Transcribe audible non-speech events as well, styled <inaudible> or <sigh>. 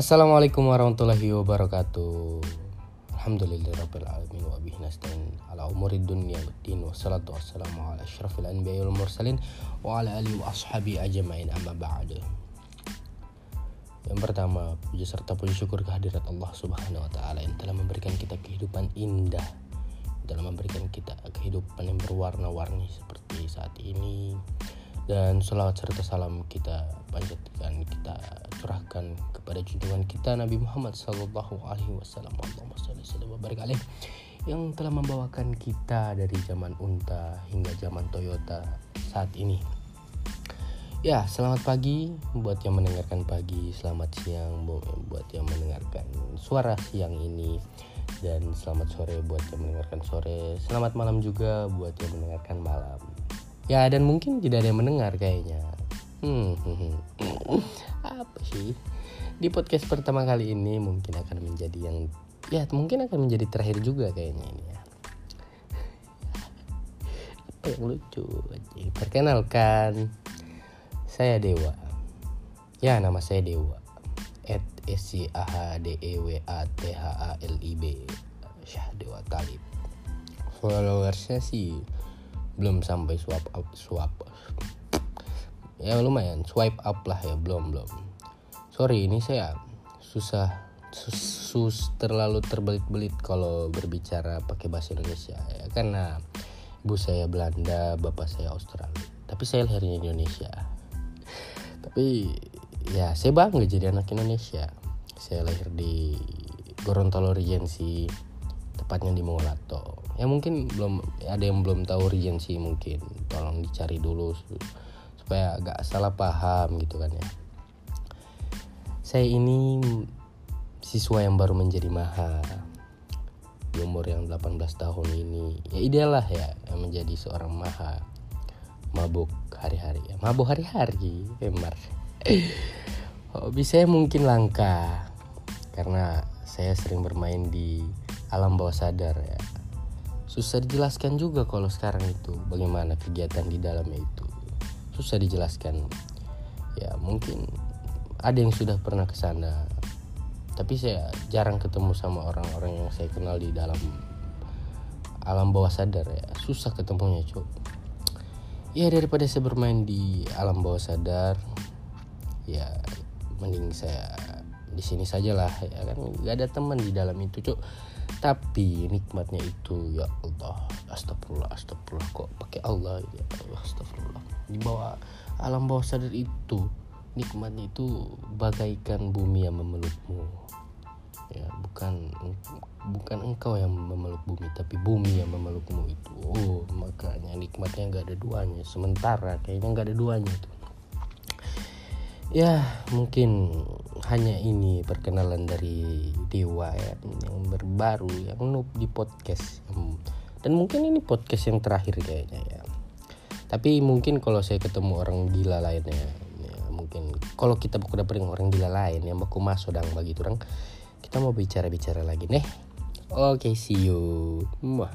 Assalamualaikum warahmatullahi wabarakatuh. Alhamdulillahirabbil alamin wa bihi nasta'in ala umuri dunya waddin wassalatu wassalamu ala asyrafil anbiya'i mursalin wa ala alihi wa ashabi ajmain amma ba'du. Yang pertama, puji serta puji syukur kehadirat Allah Subhanahu wa taala yang telah memberikan kita kehidupan indah, telah memberikan kita kehidupan yang berwarna-warni seperti saat ini. Dan selawat serta salam kita panjatkan, kita curahkan kepada junjungan kita Nabi Muhammad Sallallahu Alaihi Wasallam. Allahumma alaih yang telah membawakan kita dari zaman unta hingga zaman Toyota saat ini. Ya, selamat pagi buat yang mendengarkan pagi, selamat siang buat yang mendengarkan suara siang ini dan selamat sore buat yang mendengarkan sore. Selamat malam juga buat yang mendengarkan malam. Ya, dan mungkin tidak ada yang mendengar kayaknya. Hmm, hmm, hmm. apa sih? Di podcast pertama kali ini mungkin akan menjadi yang ya mungkin akan menjadi terakhir juga kayaknya ini ya. Apa yang lucu? Perkenalkan, saya Dewa. Ya, nama saya Dewa. At S C A H D E W A T H A L I B. Syah Dewa Talib. Followersnya sih belum sampai swap up swap. Ya lumayan. Swipe up lah ya belum belum. Sorry ini saya susah sus, sus terlalu terbelit-belit kalau berbicara pakai bahasa Indonesia ya. Karena ibu saya Belanda bapak saya Australia tapi saya lahirnya Indonesia. Tapi ya saya bangga jadi anak Indonesia. Saya lahir di Gorontalo Regency tepatnya di Molato ya mungkin belum ada yang belum tahu Regency mungkin. Tolong dicari dulu supaya agak salah paham gitu kan ya. Saya ini siswa yang baru menjadi maha di umur yang 18 tahun ini. Ya ideal lah ya yang menjadi seorang maha. Mabuk hari-hari ya. Mabuk hari-hari emar. <laughs> Hobi saya mungkin langka. Karena saya sering bermain di alam bawah sadar ya. Susah dijelaskan juga kalau sekarang itu bagaimana kegiatan di dalamnya itu. Susah dijelaskan. Ya mungkin ada yang sudah pernah ke sana tapi saya jarang ketemu sama orang-orang yang saya kenal di dalam alam bawah sadar ya. Susah ketemunya cuk. Ya daripada saya bermain di alam bawah sadar ya mending saya di sini sajalah ya kan? Gak ada teman di dalam itu cuk. Tapi nikmatnya itu ya Allah. Astagfirullah astagfirullah. Kok pakai Allah? Ya Allah astagfirullah. Di bawah alam bawah sadar itu nikmatnya itu bagaikan bumi yang memelukmu. Ya bukan bukan engkau yang memeluk bumi tapi bumi yang memelukmu itu. Oh makanya nikmatnya nggak ada duanya. Sementara kayaknya nggak ada duanya tuh. Ya mungkin hanya ini perkenalan dari Dewa ya yang berbaru yang noob di podcast. Dan mungkin ini podcast yang terakhir kayaknya ya. Tapi mungkin kalau saya ketemu orang gila lainnya ya, mungkin kalau kita udah pernah orang gila lain yang baku masuk dan bagi orang kita mau bicara-bicara lagi nih. Oke okay, see you. Mwah.